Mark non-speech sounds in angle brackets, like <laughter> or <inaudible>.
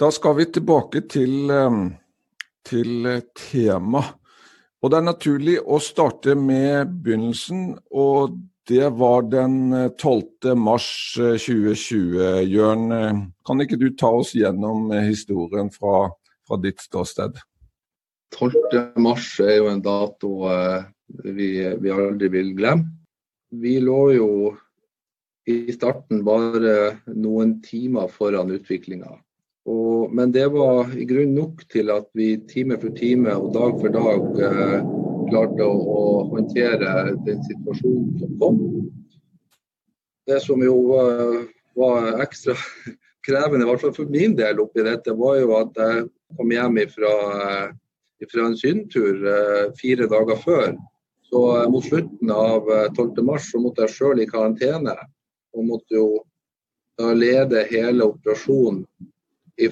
Da skal vi tilbake til, eh, til tema. Og Det er naturlig å starte med begynnelsen. og Det var den 12. mars 2020. Jørn, kan ikke du ta oss gjennom historien fra, fra ditt ståsted? 12. mars er jo en dato vi, vi aldri vil glemme. Vi lå jo i starten bare noen timer foran utviklinga. Men det var i grunn nok til at vi time for time og dag for dag eh, klarte å, å, håndtere den situasjonen som kom. Det som jo var, var ekstra <laughs> krevende, i hvert fall for min del oppi dette, var jo at jeg kom hjem fra, ifra en sydentur eh, fire dager før. Så eh, mot slutten av 12. mars så måtte jeg sjøl i karantene og måtte jo lede hele operasjonen